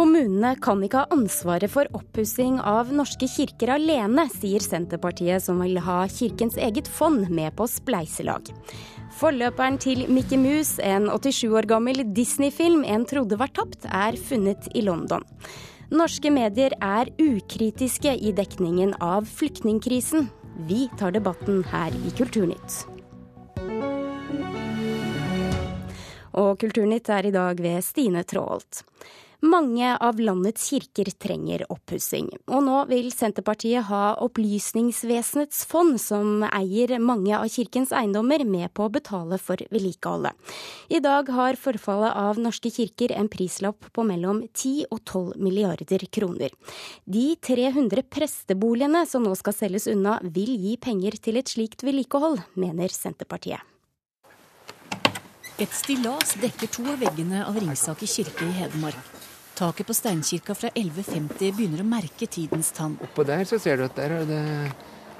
Kommunene kan ikke ha ansvaret for oppussing av norske kirker alene, sier Senterpartiet, som vil ha kirkens eget fond med på spleiselag. Forløperen til Mickey Mouse, en 87 år gammel Disney-film en trodde var tapt, er funnet i London. Norske medier er ukritiske i dekningen av flyktningkrisen. Vi tar debatten her i Kulturnytt. Og Kulturnytt er i dag ved Stine Traalt. Mange av landets kirker trenger oppussing, og nå vil Senterpartiet ha Opplysningsvesenets fond, som eier mange av kirkens eiendommer, med på å betale for vedlikeholdet. I dag har forfallet av norske kirker en prislapp på mellom 10 og 12 milliarder kroner. De 300 presteboligene som nå skal selges unna, vil gi penger til et slikt vedlikehold, mener Senterpartiet. Et stillas dekker to av veggene av Ringsaker kirke i Hedmark. Taket på steinkirka fra 1150 begynner å merke tidens tann. Oppå der så ser du at der er det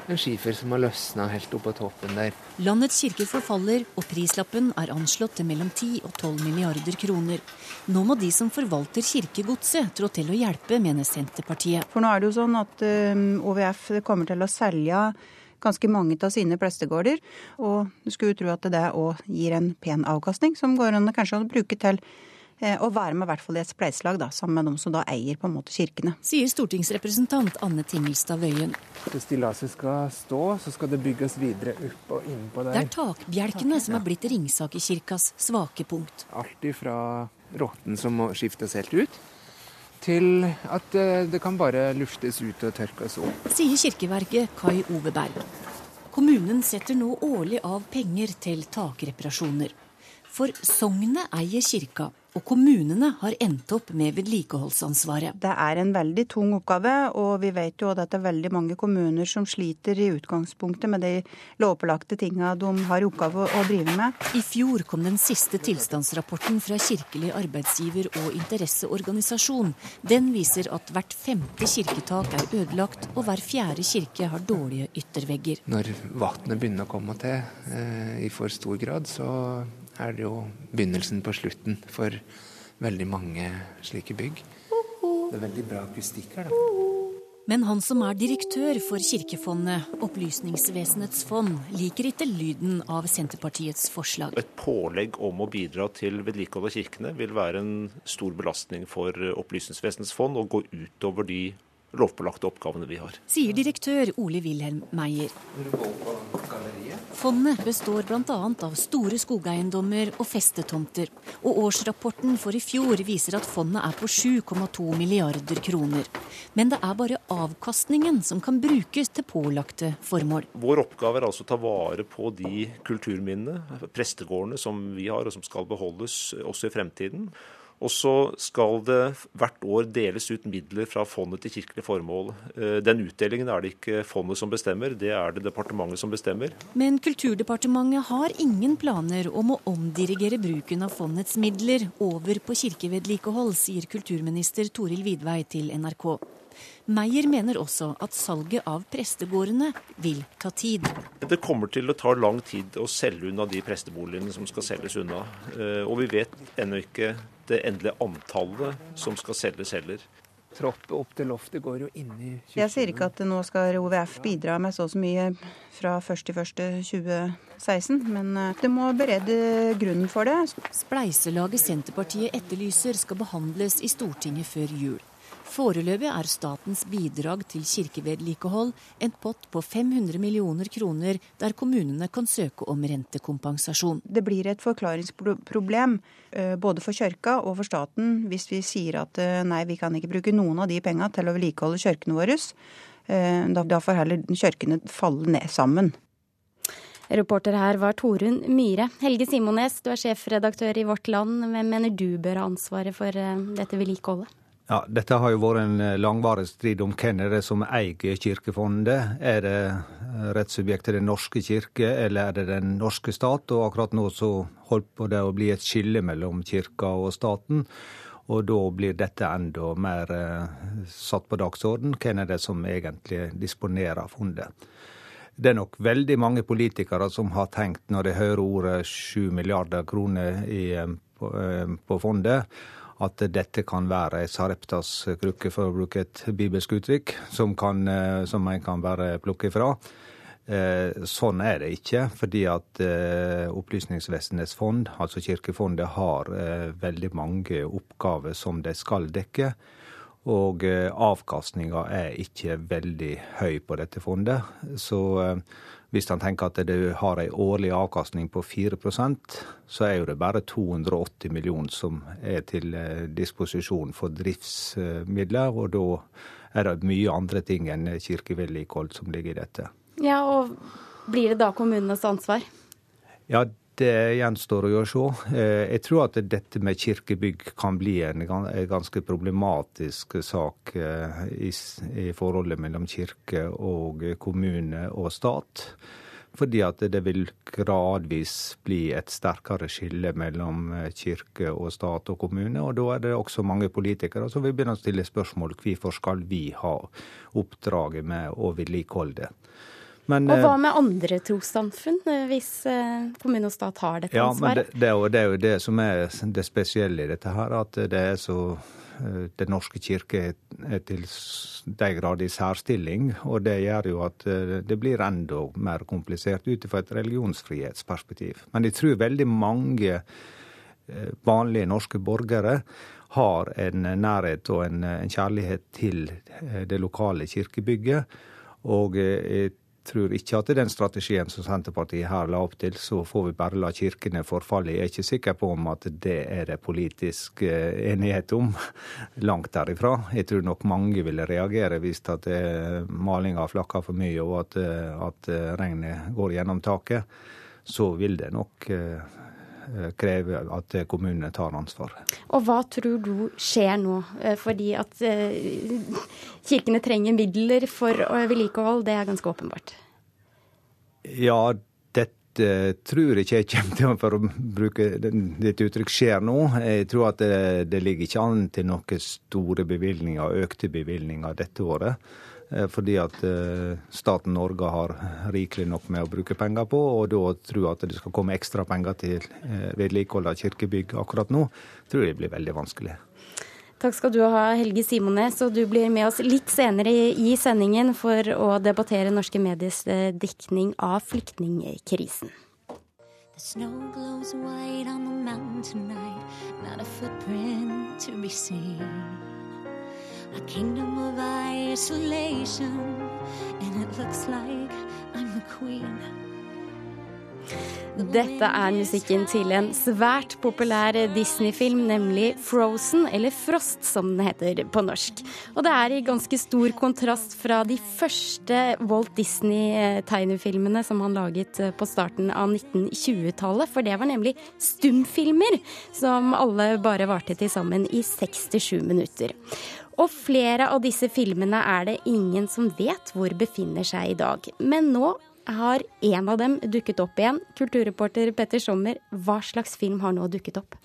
en skifer som har løsna helt oppå toppen der. Landets kirker forfaller, og prislappen er anslått til mellom 10 og 12 milliarder kroner. Nå må de som forvalter kirkegodset trå til å hjelpe, mener Senterpartiet. For nå er det jo sånn at OVF kommer til å selge ganske mange av sine prestegårder. Og du skulle jo tro at det òg gir en pen avkastning, som går an kanskje å bruke til og være med i hvert fall i et spleiselag sammen med de som da eier på en måte kirkene. Sier stortingsrepresentant Anne Tingelstad Wøien. Hvis stillaset skal stå, så skal det bygges videre opp og innpå der. Det er takbjelkene som er blitt Ringsakerkirkas svake punkt. Alt ifra rotten som må skiftes helt ut, til at eh, det kan bare luftes ut og tørkes opp. Sier kirkeverket Kai Ove Berg. Kommunen setter nå årlig av penger til takreparasjoner. For sognet eier kirka, og kommunene har endt opp med vedlikeholdsansvaret. Det er en veldig tung oppgave, og vi vet jo at det er veldig mange kommuner som sliter i utgangspunktet med de lovpålagte tinga de har i oppgave å drive med. I fjor kom den siste tilstandsrapporten fra Kirkelig arbeidsgiver- og interesseorganisasjon. Den viser at hvert femte kirketak er ødelagt, og hver fjerde kirke har dårlige yttervegger. Når vannet begynner å komme til eh, i for stor grad, så er det jo begynnelsen på slutten for veldig mange slike bygg. Det er veldig bra akustikk her, da. Men han som er direktør for Kirkefondet, Opplysningsvesenets fond, liker ikke lyden av Senterpartiets forslag. Et pålegg om å bidra til vedlikehold av kirkene vil være en stor belastning for Opplysningsvesenets fond og gå utover de lovpålagte oppgavene vi har. Sier direktør Ole Wilhelm Meyer. Fondet består bl.a. av store skogeiendommer og festetomter. Og årsrapporten for i fjor viser at fondet er på 7,2 milliarder kroner. Men det er bare avkastningen som kan brukes til pålagte formål. Vår oppgave er altså å ta vare på de kulturminnene, prestegårdene som vi har og som skal beholdes også i fremtiden. Og så skal det hvert år deles ut midler fra fondet til kirkelige formål. Eh, den utdelingen er det ikke fondet som bestemmer, det er det departementet som bestemmer. Men Kulturdepartementet har ingen planer om å omdirigere bruken av fondets midler over på kirkevedlikehold, sier kulturminister Toril Vidvei til NRK. Meyer mener også at salget av prestegårdene vil ta tid. Det kommer til å ta lang tid å selge unna de presteboligene som skal selges unna. Eh, og vi vet ennå ikke det endelige antallet som skal selges heller. Troppet opp til loftet går jo inn i 20 Jeg sier ikke at nå skal OVF bidra med så og så mye fra 1.1.2016, men eh, det må berede grunnen for det. Spleiselaget Senterpartiet etterlyser skal behandles i Stortinget før jul. Foreløpig er statens bidrag til kirkevedlikehold en pott på 500 millioner kroner, der kommunene kan søke om rentekompensasjon. Det blir et forklaringsproblem eh, både for kirka og for staten hvis vi sier at eh, nei, vi kan ikke bruke noen av de penga til å vedlikeholde kirkene våre. Eh, da får heller kirkene falle ned sammen. Reporter her var Torunn Myhre. Helge Simones, du er sjefredaktør i Vårt Land. Hvem mener du bør ha ansvaret for dette vedlikeholdet? Ja, Dette har jo vært en eh, langvarig strid om hvem er det som eier Kirkefondet. Er det eh, rettssubjektet Den norske kirke, eller er det den norske stat? Og akkurat nå så holdt på det å bli et skille mellom kirka og staten. Og da blir dette enda mer eh, satt på dagsorden. Hvem er det som egentlig disponerer fondet? Det er nok veldig mange politikere som har tenkt, når de hører ordet 7 milliarder kroner i, på, på fondet, at dette kan være ei sareptas krukke, for å bruke et bibelsk uttrykk, som, kan, som en kan bare plukke ifra. Sånn er det ikke, fordi at Opplysningsvesenets fond, altså Kirkefondet, har veldig mange oppgaver som de skal dekke. Og avkastninga er ikke veldig høy på dette fondet. Så hvis han tenker at du har en årlig avkastning på 4% så er jo det bare 280 millioner som er til eh, disposisjon for driftsmidler. Og da er det mye andre ting enn kirkevedlikehold som ligger i dette. Ja, og blir det da kommunenes ansvar? Ja, det gjenstår å se. Eh, jeg tror at dette med kirkebygg kan bli en ganske problematisk sak eh, i forholdet mellom kirke og kommune og stat. Fordi at det vil gradvis bli et sterkere skille mellom eh, kirke og stat og kommune. Og da er det også mange politikere som vil begynne å stille spørsmål hvorfor skal vi ha oppdraget med å vedlikeholde. Men, og hva eh, med andre trossamfunn, eh, hvis eh, kommune og stat har dette ja, ansvaret? Men det, det, er jo, det, er jo, det som er det spesielle i dette her, at det er så Den norske kirke er til de grader i særstilling, og det gjør jo at det blir enda mer komplisert ut fra et religionsfrihetsperspektiv. Men jeg tror veldig mange vanlige norske borgere har en nærhet og en, en kjærlighet til det lokale kirkebygget. Og jeg tror ikke at den strategien som Senterpartiet her la opp til, så får vi bare la kirkene forfalle. Jeg er ikke sikker på om at det er det politisk eh, enighet om. Langt derifra. Jeg tror nok mange ville reagere hvis at eh, malinga flakker for mye og at, eh, at regnet går gjennom taket. Så vil det nok kreve at kommunene tar ansvar. Og hva tror du skjer nå? Fordi at kirkene trenger midler for vedlikehold, det er ganske åpenbart. Ja, dette tror jeg ikke jeg kommer til, for å bruke ditt uttrykk, skjer nå. Jeg tror at det, det ligger ikke an til noen store bevilgninger, økte bevilgninger dette året. Eh, fordi at eh, staten Norge har rikelig nok med å bruke penger på, og da tror jeg at det skal komme ekstra penger til eh, vedlikehold av kirkebygg akkurat nå, tror jeg blir veldig vanskelig. Takk skal du ha, Helge Simones, og du blir med oss litt senere i sendingen for å debattere norske mediers eh, dekning av flyktningkrisen. The snow glows white on the mountain tonight, not a footprint to be seen. A kingdom of isolation, and it looks like I'm the queen. Dette er musikken til en svært populær Disney-film, nemlig Frozen, eller Frost som den heter på norsk. Og det er i ganske stor kontrast fra de første Walt Disney-tegnefilmene som han laget på starten av 1920-tallet, for det var nemlig stumfilmer som alle bare varte til sammen i 67 minutter. Og flere av disse filmene er det ingen som vet hvor befinner seg i dag. Men nå har en av dem dukket opp igjen. Kulturreporter Petter Sommer, hva slags film har nå dukket opp?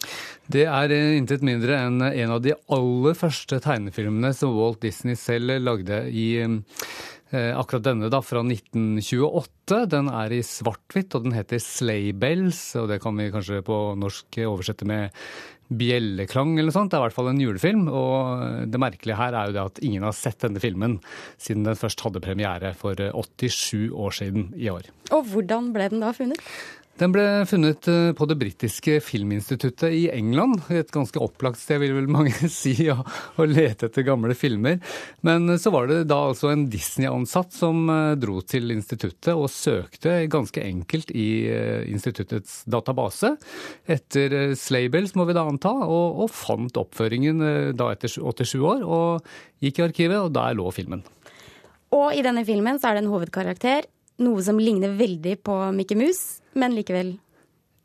Det er eh, intet mindre enn en av de aller første tegnefilmene som Walt Disney selv lagde i eh, akkurat denne da, fra 1928. Den er i svart-hvitt, og den heter Sleigh Bells. Og det kan vi kanskje på norsk oversette med bjelleklang eller noe sånt. Det er i hvert fall en julefilm. Og det merkelige her er jo det at ingen har sett denne filmen siden den først hadde premiere for 87 år siden i år. Og hvordan ble den da funnet? Den ble funnet eh, på det britiske filminstituttet i England. Et ganske opplagt sted, vil vel mange si, å, å lete etter gamle filmer. Men så var det da altså en Disney-ansatt som eh, dro til instituttet og søkte ganske enkelt i eh, instituttets database etter Slaybells, må vi da anta, og, og fant oppføringen da etter 87 år. Og gikk i arkivet, og der lå filmen. Og i denne filmen så er det en hovedkarakter noe som ligner veldig på Mickey Mouse, men likevel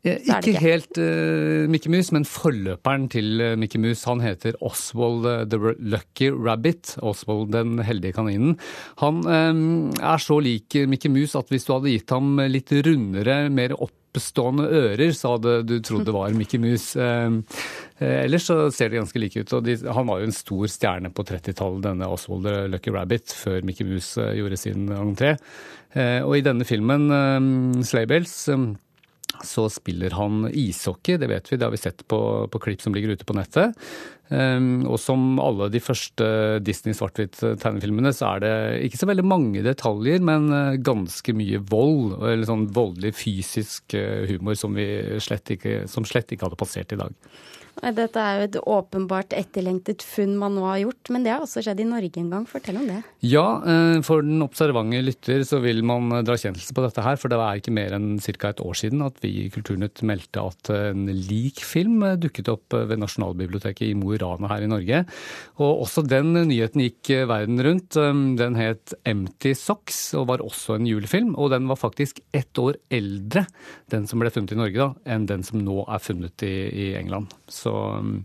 ikke, ikke helt uh, Mickey Mouse, men forløperen til uh, Mickey Mouse. Han heter Oswald the Lucky Rabbit. Oswald den heldige kaninen. Han um, er så lik Mickey Mouse at hvis du hadde gitt ham litt rundere, mer oppstående ører, så hadde du trodd det var Mickey Mouse. Um, ellers så ser de ganske like ut. og de, Han var jo en stor stjerne på 30-tallet, denne Oswald the Lucky Rabbit, før Mickey Mouse gjorde sin entré. Og i denne filmen, Slaybells, så spiller han ishockey, det vet vi, det har vi sett på, på klipp som ligger ute på nettet. Um, og som alle de første Disney svart-hvitt-tegnefilmene, så er det ikke så veldig mange detaljer, men eh, ganske mye vold. Eller sånn voldelig fysisk eh, humor som, slett ikke, som slett ikke hadde passert i dag. Dette er jo et åpenbart etterlengtet funn man nå har gjort, men det har også skjedd i Norge en gang. Fortell om det. Ja, eh, for den observante lytter så vil man dra kjennelse på dette her. For det er ikke mer enn ca. et år siden at vi i Kulturnytt meldte at en lik film dukket opp ved Nasjonalbiblioteket i Mo i Rana her i Norge. Og også den nyheten gikk verden rundt. Den het Empty Socks og var også en julefilm. Og den var faktisk ett år eldre, den som ble funnet i Norge, da, enn den som nå er funnet i, i England. Så um,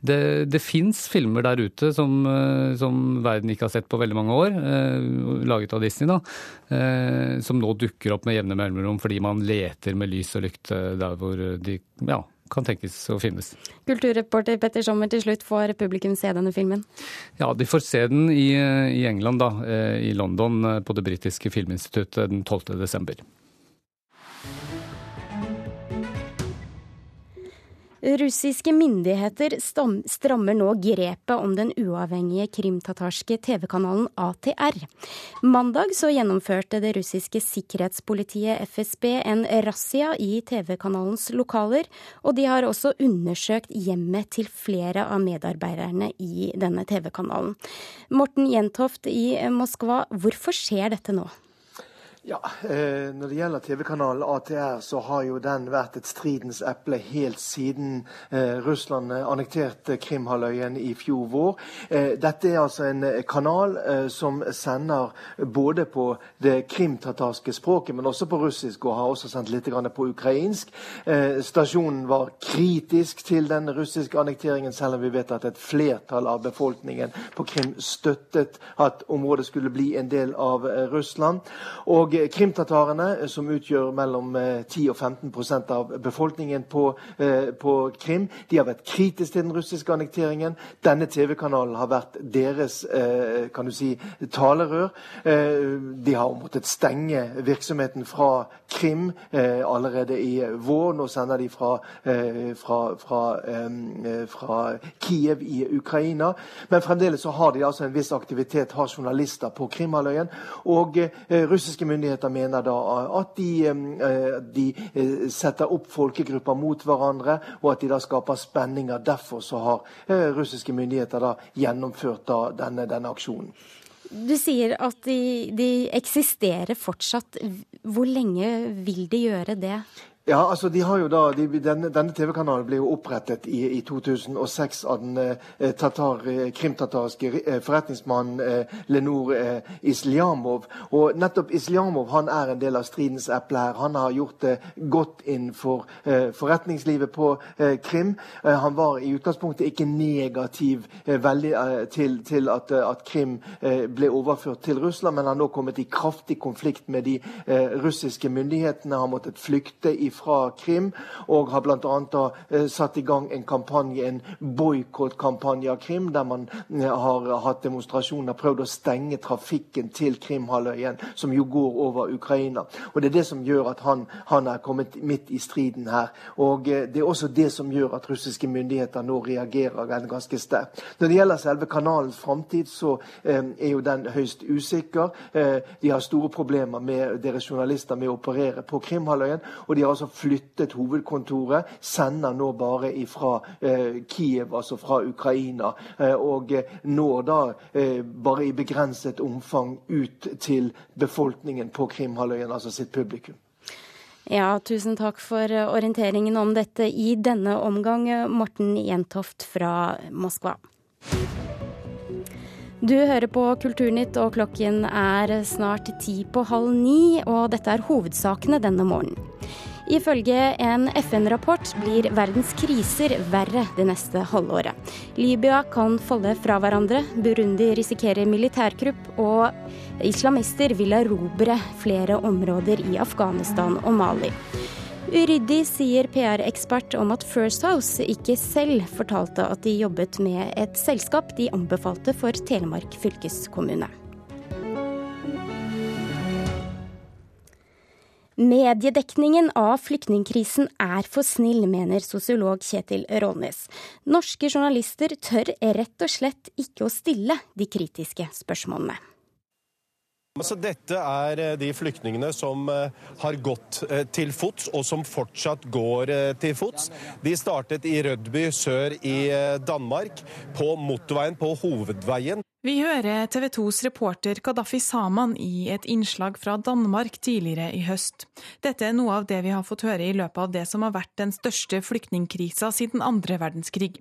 det, det fins filmer der ute som, uh, som, verden ikke har sett på veldig mange år, eh, laget av Disney, da, eh, som nå dukker opp med jevne mellomrom fordi man leter med lys og lykte der hvor de ja, kan tenkes å finnes. Kulturreporter Petter Sommer, til slutt får publikum se denne filmen? Ja, de får se den i, i England, da, i London, på det britiske filminstituttet den 12. desember. Russiske myndigheter strammer nå grepet om den uavhengige krimtatarske TV-kanalen ATR. Mandag så gjennomførte det russiske sikkerhetspolitiet FSB en razzia i TV-kanalens lokaler, og de har også undersøkt hjemmet til flere av medarbeiderne i denne TV-kanalen. Morten Jentoft i Moskva, hvorfor skjer dette nå? Ja, eh, Når det gjelder TV-kanalen ATR, så har jo den vært et stridens eple helt siden eh, Russland annekterte Krimhalvøya i fjor vår. Eh, dette er altså en kanal som sender både på det krimtatarske språket, men også på russisk, og har også sendt litt på ukrainsk. Stasjonen var kritisk til den russiske annekteringen, selv om vi vet at et flertall av befolkningen på Krim støttet at området skulle bli en del av Russland. Og og krimtatarene, eh, som utgjør mellom 10 eh, og 15% av befolkningen på, eh, på, Krim, de har vært kritiske til den russiske annekteringen. Denne TV-kanalen har vært deres kan du si, talerør. De har måttet stenge virksomheten fra Krim allerede i vår. Nå sender de fra, fra, fra, fra Kiev i Ukraina. Men fremdeles så har de altså en viss aktivitet, har journalister på Krimhalvøya. Og russiske myndigheter myndigheter mener da at de, eh, de, eh, setter opp folkegrupper mot hverandre, og at de da skaper spenninger. Derfor så har eh, russiske myndigheter da gjennomført da denne, denne aksjonen. Du sier at de, de eksisterer fortsatt. Hvor lenge vil de gjøre det? Ja, altså de har jo da, de, Denne, denne TV-kanalen ble jo opprettet i, i 2006 av den eh, tatar, eh, krimtatariske eh, forretningsmannen eh, Lenor eh, Isljamov. Og nettopp Islyamov, han er en del av stridens eple her. Han har gjort det godt innenfor eh, forretningslivet på eh, Krim. han var i utgangspunktet ikke negativ veldig, til, til at, at, Krim ble overført til Russland, men han har nå kommet i kraftig konflikt med de russiske myndighetene. Han måttet flykte ifra fra Krim, og har bl.a. Eh, satt i gang en kampanje, en boikottkampanje av Krim, der man eh, har hatt demonstrasjoner, prøvd å stenge trafikken til Krimhalvøya, som jo går over Ukraina. Og Det er det som gjør at han, han er kommet midt i striden her. Og eh, Det er også det som gjør at russiske myndigheter nå reagerer ganske sterkt. Når det gjelder selve kanalens framtid, så eh, er jo den høyst usikker. Eh, de har store problemer med deres journalister med å operere på Krimhalvøya. Og de har altså flyttet hovedkontoret, sender nå bare fra eh, Kiev, altså fra Ukraina. Eh, og eh, når da eh, bare i begrenset omfang ut til befolkningen på Krimhalvøya, altså sitt publikum. Ja, tusen takk for orienteringen om dette i denne omgang, Morten Jentoft fra Moskva. Du hører på Kulturnytt, og klokken er snart ti på halv ni, og dette er hovedsakene denne morgenen. Ifølge en FN-rapport blir verdens kriser verre det neste halvåret. Libya kan falle fra hverandre, Burundi risikerer militærkupp, og islamister vil erobre flere områder i Afghanistan og Mali. Uryddig sier PR-ekspert om at First House ikke selv fortalte at de jobbet med et selskap de anbefalte for Telemark fylkeskommune. Mediedekningen av flyktningkrisen er for snill, mener sosiolog Kjetil Rånes. Norske journalister tør rett og slett ikke å stille de kritiske spørsmålene. Altså, dette er eh, de flyktningene som eh, har gått eh, til fots, og som fortsatt går til fots. De startet i Rødby sør i Danmark, på motorveien, på hovedveien. Vi hører TV 2s reporter Kadafi Saman i et innslag fra Danmark tidligere i høst. Dette er noe av det vi har fått høre i løpet av det som har vært den største flyktningkrisa siden andre verdenskrig.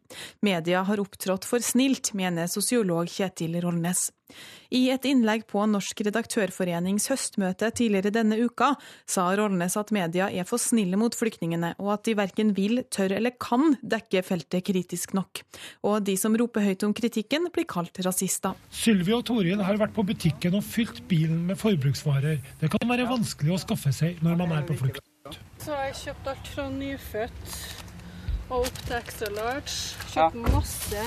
Media har opptrådt for snilt, mener sosiolog Kjetil Rollnes. I et innlegg på Norsk redaktørforenings høstmøte tidligere denne uka sa Rollnes at media er for snille mot flyktningene, og at de verken vil, tør eller kan dekke feltet kritisk nok. Og de som roper høyt om kritikken, blir kalt rasister. Sylvi og Toril har vært på butikken og fylt bilen med forbruksvarer. Det kan være vanskelig å skaffe seg når man er på flukt. Så har jeg kjøpt alt fra nyfødt og opp til extra large. Kjøpt masse,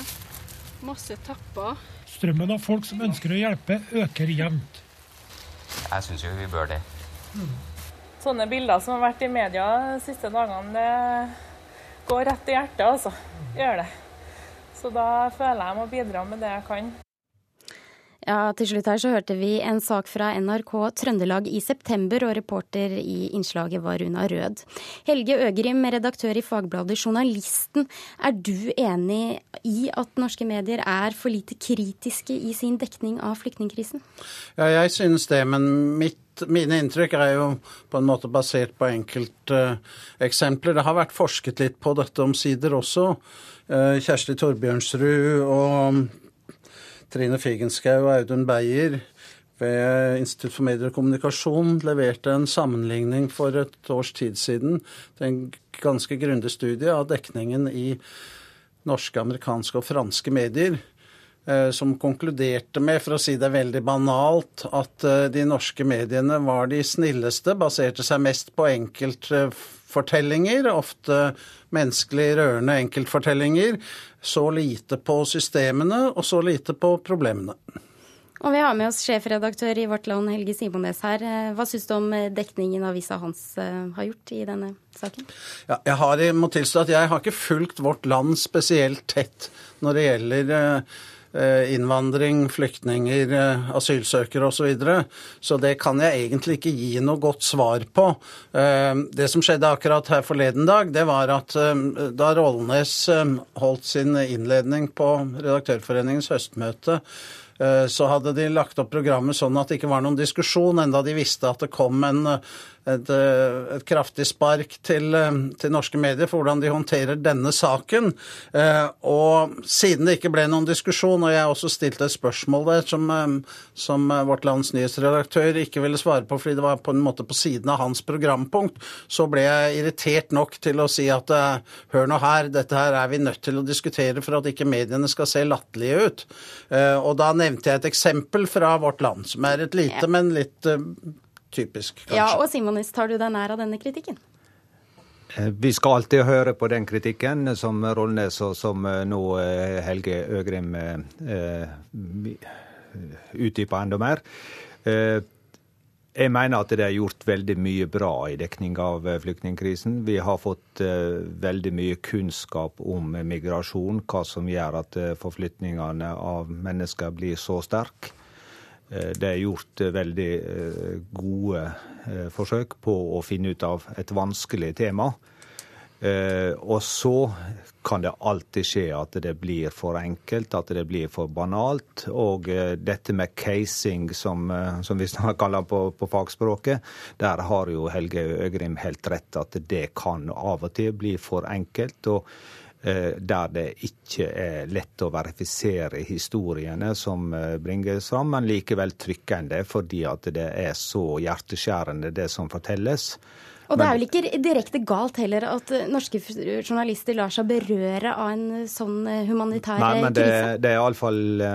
masse tepper. Strømmen av folk som ønsker å hjelpe, øker jevnt. Jeg syns jo vi bør det. Mm. Sånne bilder som har vært i media de siste dagene, det går rett i hjertet, altså. Gjør det. Så da føler jeg jeg må bidra med det jeg kan. Ja, Til slutt her så hørte vi en sak fra NRK Trøndelag i september, og reporter i innslaget var Runa Rød. Helge Øgrim, redaktør i fagbladet Journalisten. Er du enig i at norske medier er for lite kritiske i sin dekning av flyktningkrisen? Ja, jeg synes det, men mitt mine inntrykk er jo på en måte basert på enkelteksempler. Uh, det har vært forsket litt på dette omsider også. Uh, Kjersti Torbjørnsrud og Trine Figenschou og Audun Beyer ved Institutt for medier og kommunikasjon leverte en sammenligning for et års tid siden til en ganske grundig studie av dekningen i norske, amerikanske og franske medier, som konkluderte med, for å si det veldig banalt, at eh, de norske mediene var de snilleste, baserte seg mest på enkeltfortellinger, ofte menneskelig rørende enkeltfortellinger, så lite på systemene og så lite på problemene. Og vi har med oss sjefredaktør i Vårt Land, Helge Simones her. Hva syns du om dekningen avisa hans eh, har gjort i denne saken? Ja, jeg har, må tilstå at jeg har ikke fulgt Vårt Land spesielt tett når det gjelder eh, Eh, innvandring, flyktninger, eh, asylsøkere osv. Så, videre. så det kan jeg egentlig ikke gi noe godt svar på. Eh, det som skjedde akkurat her forleden dag, det var at da Rollnes holdt sin innledning på Redaktørforeningens høstmøte, så hadde de lagt opp programmet sånn at det ikke var noen diskusjon, enda de visste at det kom en et, eh, et kraftig spark til, eh, til, norske medier for hvordan de håndterer denne saken. Eh, og siden det ikke ble noen diskusjon, og jeg også stilte et spørsmål der som, som Vårt Lands nyhetsredaktør ikke ville svare på fordi det var på en måte på siden av hans programpunkt, så ble jeg irritert nok til å si at hør nå her, dette her er vi nødt til å diskutere for at ikke mediene skal se latterlige ut. Og da nevnte jeg et eksempel fra Vårt Land, som er et lite, men litt typisk, kanskje. Ja, og Simonis, tar du deg nær av denne kritikken? Eh, vi skal alltid høre på den kritikken som Rollnes og som eh, nå eh, Helge Øgrim utdyper enda mer. Jeg mener at det er gjort veldig mye bra i dekning av flyktningkrisen. Vi har fått veldig mye kunnskap om migrasjon, hva som gjør at forflytningene av mennesker blir så sterke. Eh, det er gjort eh, veldig eh, gode forsøk på å finne ut av et vanskelig tema. Og så kan det alltid skje at det blir for enkelt, at det blir for banalt. Og dette med casing, som, som vi kaller på, på fagspråket, der har jo Helge Øgrim helt rett at det kan av og til bli for enkelt. og der det ikke er lett å verifisere historiene som eh, bringes fram, men likevel trykkende fordi at det er så hjerteskjærende, det som fortelles. Og det er vel ikke direkte galt heller at eh, norske journalister lar seg berøre av en sånn humanitær krise? Nei, men det, det er iallfall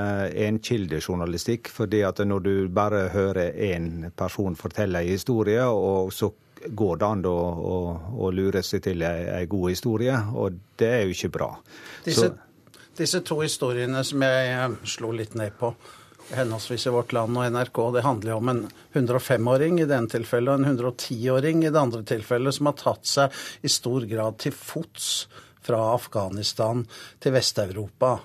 enkildejournalistikk. fordi at når du bare hører én person fortelle en historie, og så går det an å, å, å lure seg til ei, god historie, og det er jo ikke bra. Disse, disse, to historiene som jeg slo litt ned på, henholdsvis i Vårt Land og NRK. Det handler jo om en 105-åring i denne tilfellet og en 110-åring i det andre tilfellet, som har tatt seg i stor grad til fots fra Afghanistan til Vest-Europa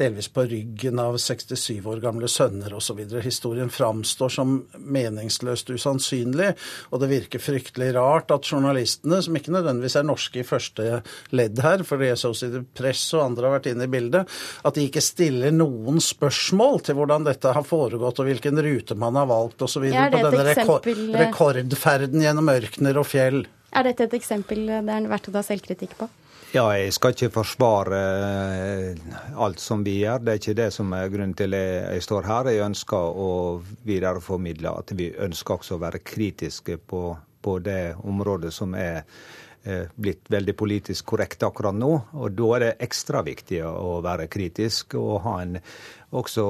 delvis på ryggen av 67 år gamle sønner osv. Historien framstår som meningsløst usannsynlig, og det virker fryktelig rart at journalistene, som ikke nødvendigvis er norske i første ledd her, for det Associated Press og andre har vært inne i bildet, at de ikke stiller noen spørsmål til hvordan dette har foregått og hvilken rute man har valgt osv. På denne rekord rekordferden gjennom ørkener og fjell. Er dette et eksempel det er verdt å ta selvkritikk på? Ja, jeg skal ikke forsvare eh, alt som vi gjør. Det er ikke det som er grunnen til jeg står her. Jeg ønsker å videreformidle at vi ønsker også å være kritiske på, på det området som er eh, blitt veldig politisk korrekt akkurat nå. Og da er det ekstra viktig å være kritisk og ha en, også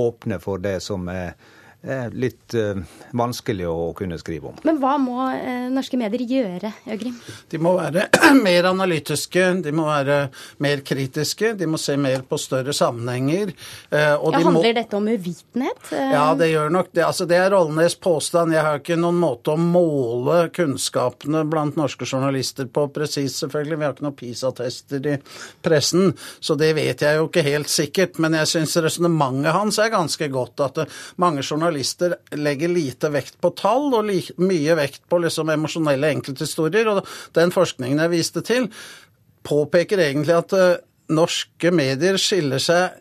åpne for det som er er litt uh, vanskelig å kunne skrive om. Men hva må uh, norske medier gjøre, Øgrim? De må være mer analytiske, de må være mer kritiske, de må se mer på større sammenhenger. Uh, ja, de handler må... dette om uvitenhet? Ja, det gjør nok det. Altså, det er Rollnes påstand. Jeg har ikke noen måte å måle kunnskapene blant norske journalister på presis, selvfølgelig. Vi har ikke noen PISA-tester i pressen, så det vet jeg jo ikke helt sikkert. Men jeg syns resonnementet hans er ganske godt. At mange journalister journalister legger lite vekt på tall og mye vekt på liksom emosjonelle enkelthistorier. Og den forskningen jeg viste til, påpeker egentlig at uh, norske medier skiller seg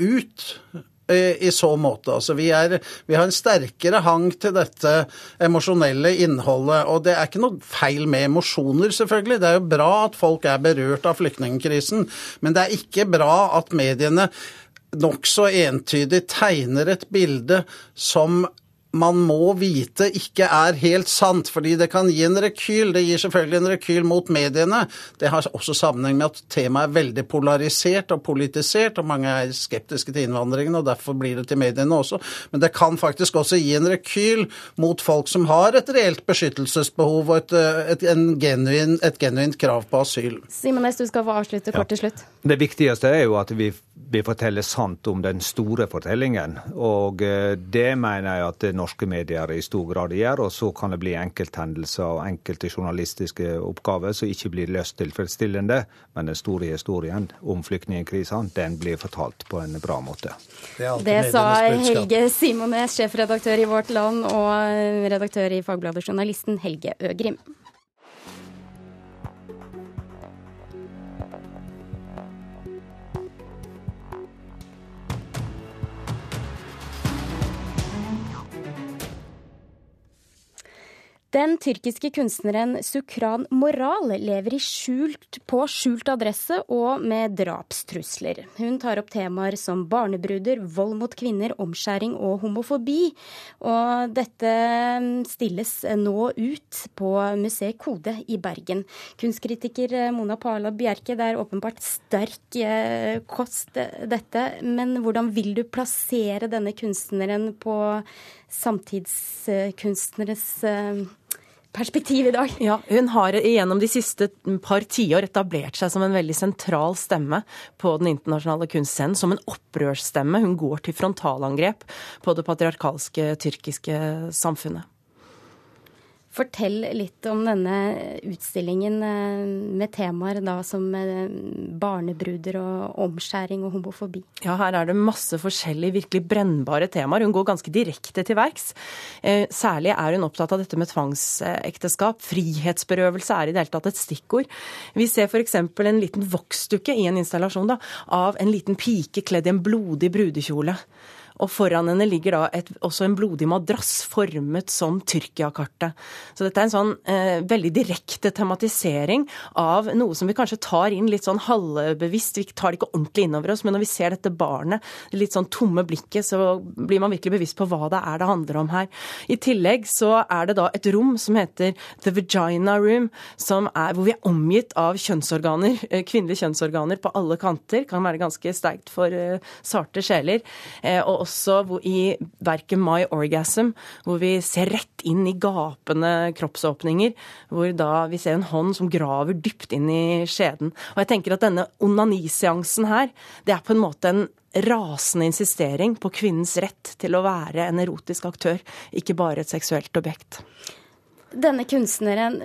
ut uh, i så måte. Altså, vi, er, vi, har en sterkere hang til dette emosjonelle innholdet. Og det er ikke noe feil med emosjoner, selvfølgelig. Det er jo bra at folk er berørt av flyktningkrisen. Men det er ikke bra at mediene nokså entydig tegner et bilde som man må vite ikke er helt sant, fordi det kan gi en rekyl. Det gir selvfølgelig en rekyl mot mediene. Det har også sammenheng med at temaet er veldig polarisert og politisert, og mange er skeptiske til innvandringen, og derfor blir det til mediene også. Men det kan faktisk også gi en rekyl mot folk som har et reelt beskyttelsesbehov og et, et, genuin, et genuint krav på asyl. Simen Næss, du skal få avslutte kort til slutt. Det viktigste er jo at vi, vi forteller sant om den store fortellingen, og eh, det mener jeg at det norske medier i stor grad gjør. Og så kan det bli enkelthendelser og enkelte journalistiske oppgaver som ikke blir løst tilfredsstillende. Men den store historien om flyktningkrisen, den blir fortalt på en bra måte. Det, det sa Helge Simones, sjefredaktør i Vårt Land og redaktør i Fagbladet Journalisten, Helge Øgrim. Den tyrkiske kunstneren Sukran Moral lever skjult, på skjult adresse og med drapstrusler. Hun tar opp temaer som barnebruder, vold mot kvinner, omskjæring og homofobi. Og dette stilles nå ut på Museet Kode i Bergen. Kunstkritiker Mona Pala Bjerke, det er åpenbart sterk eh, kost dette, men hvordan vil du plassere denne kunstneren på samtidskunstneres eh, perspektiv i dag. Ja, Hun har gjennom de siste par tiår etablert seg som en veldig sentral stemme på den internasjonale kunstscenen. Som en opprørsstemme. Hun går til frontalangrep på det patriarkalske tyrkiske samfunnet. Fortell litt om denne utstillingen eh, med temaer da som eh, barnebruder og omskjæring og homofobi. Ja, her er det masse forskjellige virkelig brennbare temaer. Hun går ganske direkte til verks. Eh, særlig er hun opptatt av dette med tvangsekteskap. Frihetsberøvelse er i det hele tatt et stikkord. Vi ser f.eks. en liten voksdukke i en installasjon da, av en liten pike kledd i en blodig brudekjole. Og foran henne ligger da et, også en blodig madrass formet som Tyrkia-kartet. Så dette er en sånn eh, veldig direkte tematisering av noe som vi kanskje tar inn litt sånn halvbevisst. Vi tar det ikke ordentlig innover oss, men når vi ser dette barnet, det litt sånn tomme blikket, så blir man virkelig bevisst på hva det er det handler om her. I tillegg så er det da et rom som heter The Vagina Room, er, hvor vi er omgitt av kjønnsorganer, eh, kvinnelige kjønnsorganer på alle kanter. Kan være ganske sterkt for eh, sarte sjeler. Eh, og også i verket My Orgasm, hvor vi ser rett inn i gapende kroppsåpninger. Hvor da vi ser en hånd som graver dypt inn i skjeden. Og jeg tenker at denne onaniseansen her, det er på en måte en rasende insistering på kvinnens rett til å være en erotisk aktør, ikke bare et seksuelt objekt. Denne kunstneren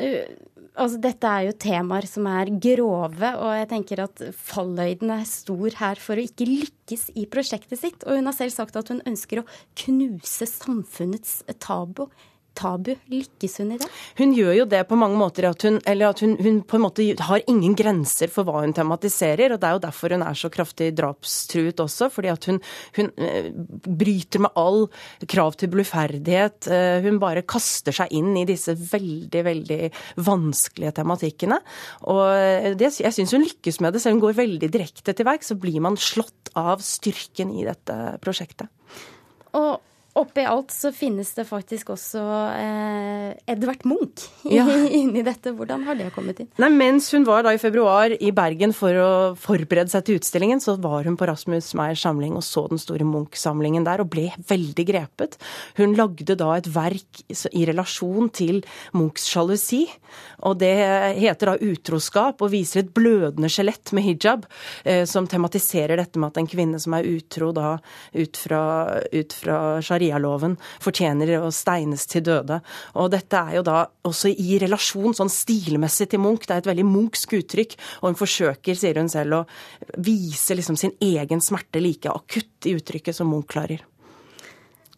altså Dette er jo temaer som er grove, og jeg tenker at falløyden er stor her for å ikke lykkes i prosjektet sitt. Og hun har selv sagt at hun ønsker å knuse samfunnets tabu tabu. Lykkes hun i det? Hun gjør jo det på mange måter. At hun, eller at hun, hun, på en måte har ingen grenser for hva hun tematiserer. og Det er jo derfor hun er så kraftig drapstruet også. Fordi at hun, hun eh, bryter med all krav til bluferdighet. Eh, hun bare kaster seg inn i disse veldig, veldig vanskelige tematikkene. Og det, jeg syns hun lykkes med det. Selv om hun går veldig direkte til verk, så blir man slått av styrken i dette prosjektet. Og oppi alt så finnes det faktisk også eh, Edvard Munch ja. inni dette. Hvordan har det kommet inn? Nei, Mens hun var da i februar i Bergen for å forberede seg til utstillingen, så var hun på Rasmus Meyers samling og så den store Munch-samlingen der, og ble veldig grepet. Hun lagde da et verk i relasjon til Munchs sjalusi, og det heter da Utroskap, og viser et blødende skjelett med hijab, eh, som tematiserer dette med at en kvinne som er utro da ut fra, ut fra sharia sharialoven fortjener å steines til døde. Og dette er jo da også i relasjon sånn stilmessig til Munch. Det er et veldig Munchsk uttrykk, og hun forsøker, sier hun selv, å vise liksom sin egen smerte like akutt i uttrykket som Munch klarer.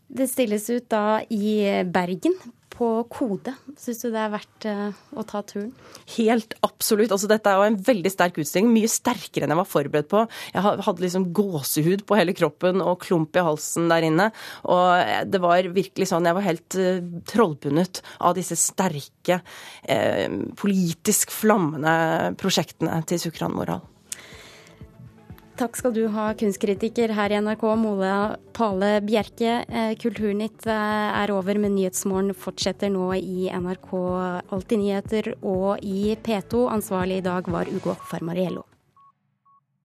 Det stilles ut da i Bergen på Kode. Syns du det er verdt eh, å ta turen? Helt absolutt. Altså, dette er jo en veldig sterk utstilling. Mye sterkere enn jeg var forberedt på. Jeg hadde liksom gåsehud på hele kroppen og klump i halsen der inne. Og det var virkelig sånn Jeg var helt uh, trollbundet av disse sterke, eh, politisk flammende prosjektene til Sukran Moral. Takk skal du ha, kunstkritiker her i NRK, Mola Pale Bjerke. Eh, Kulturnytt eh, er over, men Nyhetsmorgen fortsetter nå i NRK Alltid nyheter og i P2. Ansvarlig i dag var Ugo Farmariello.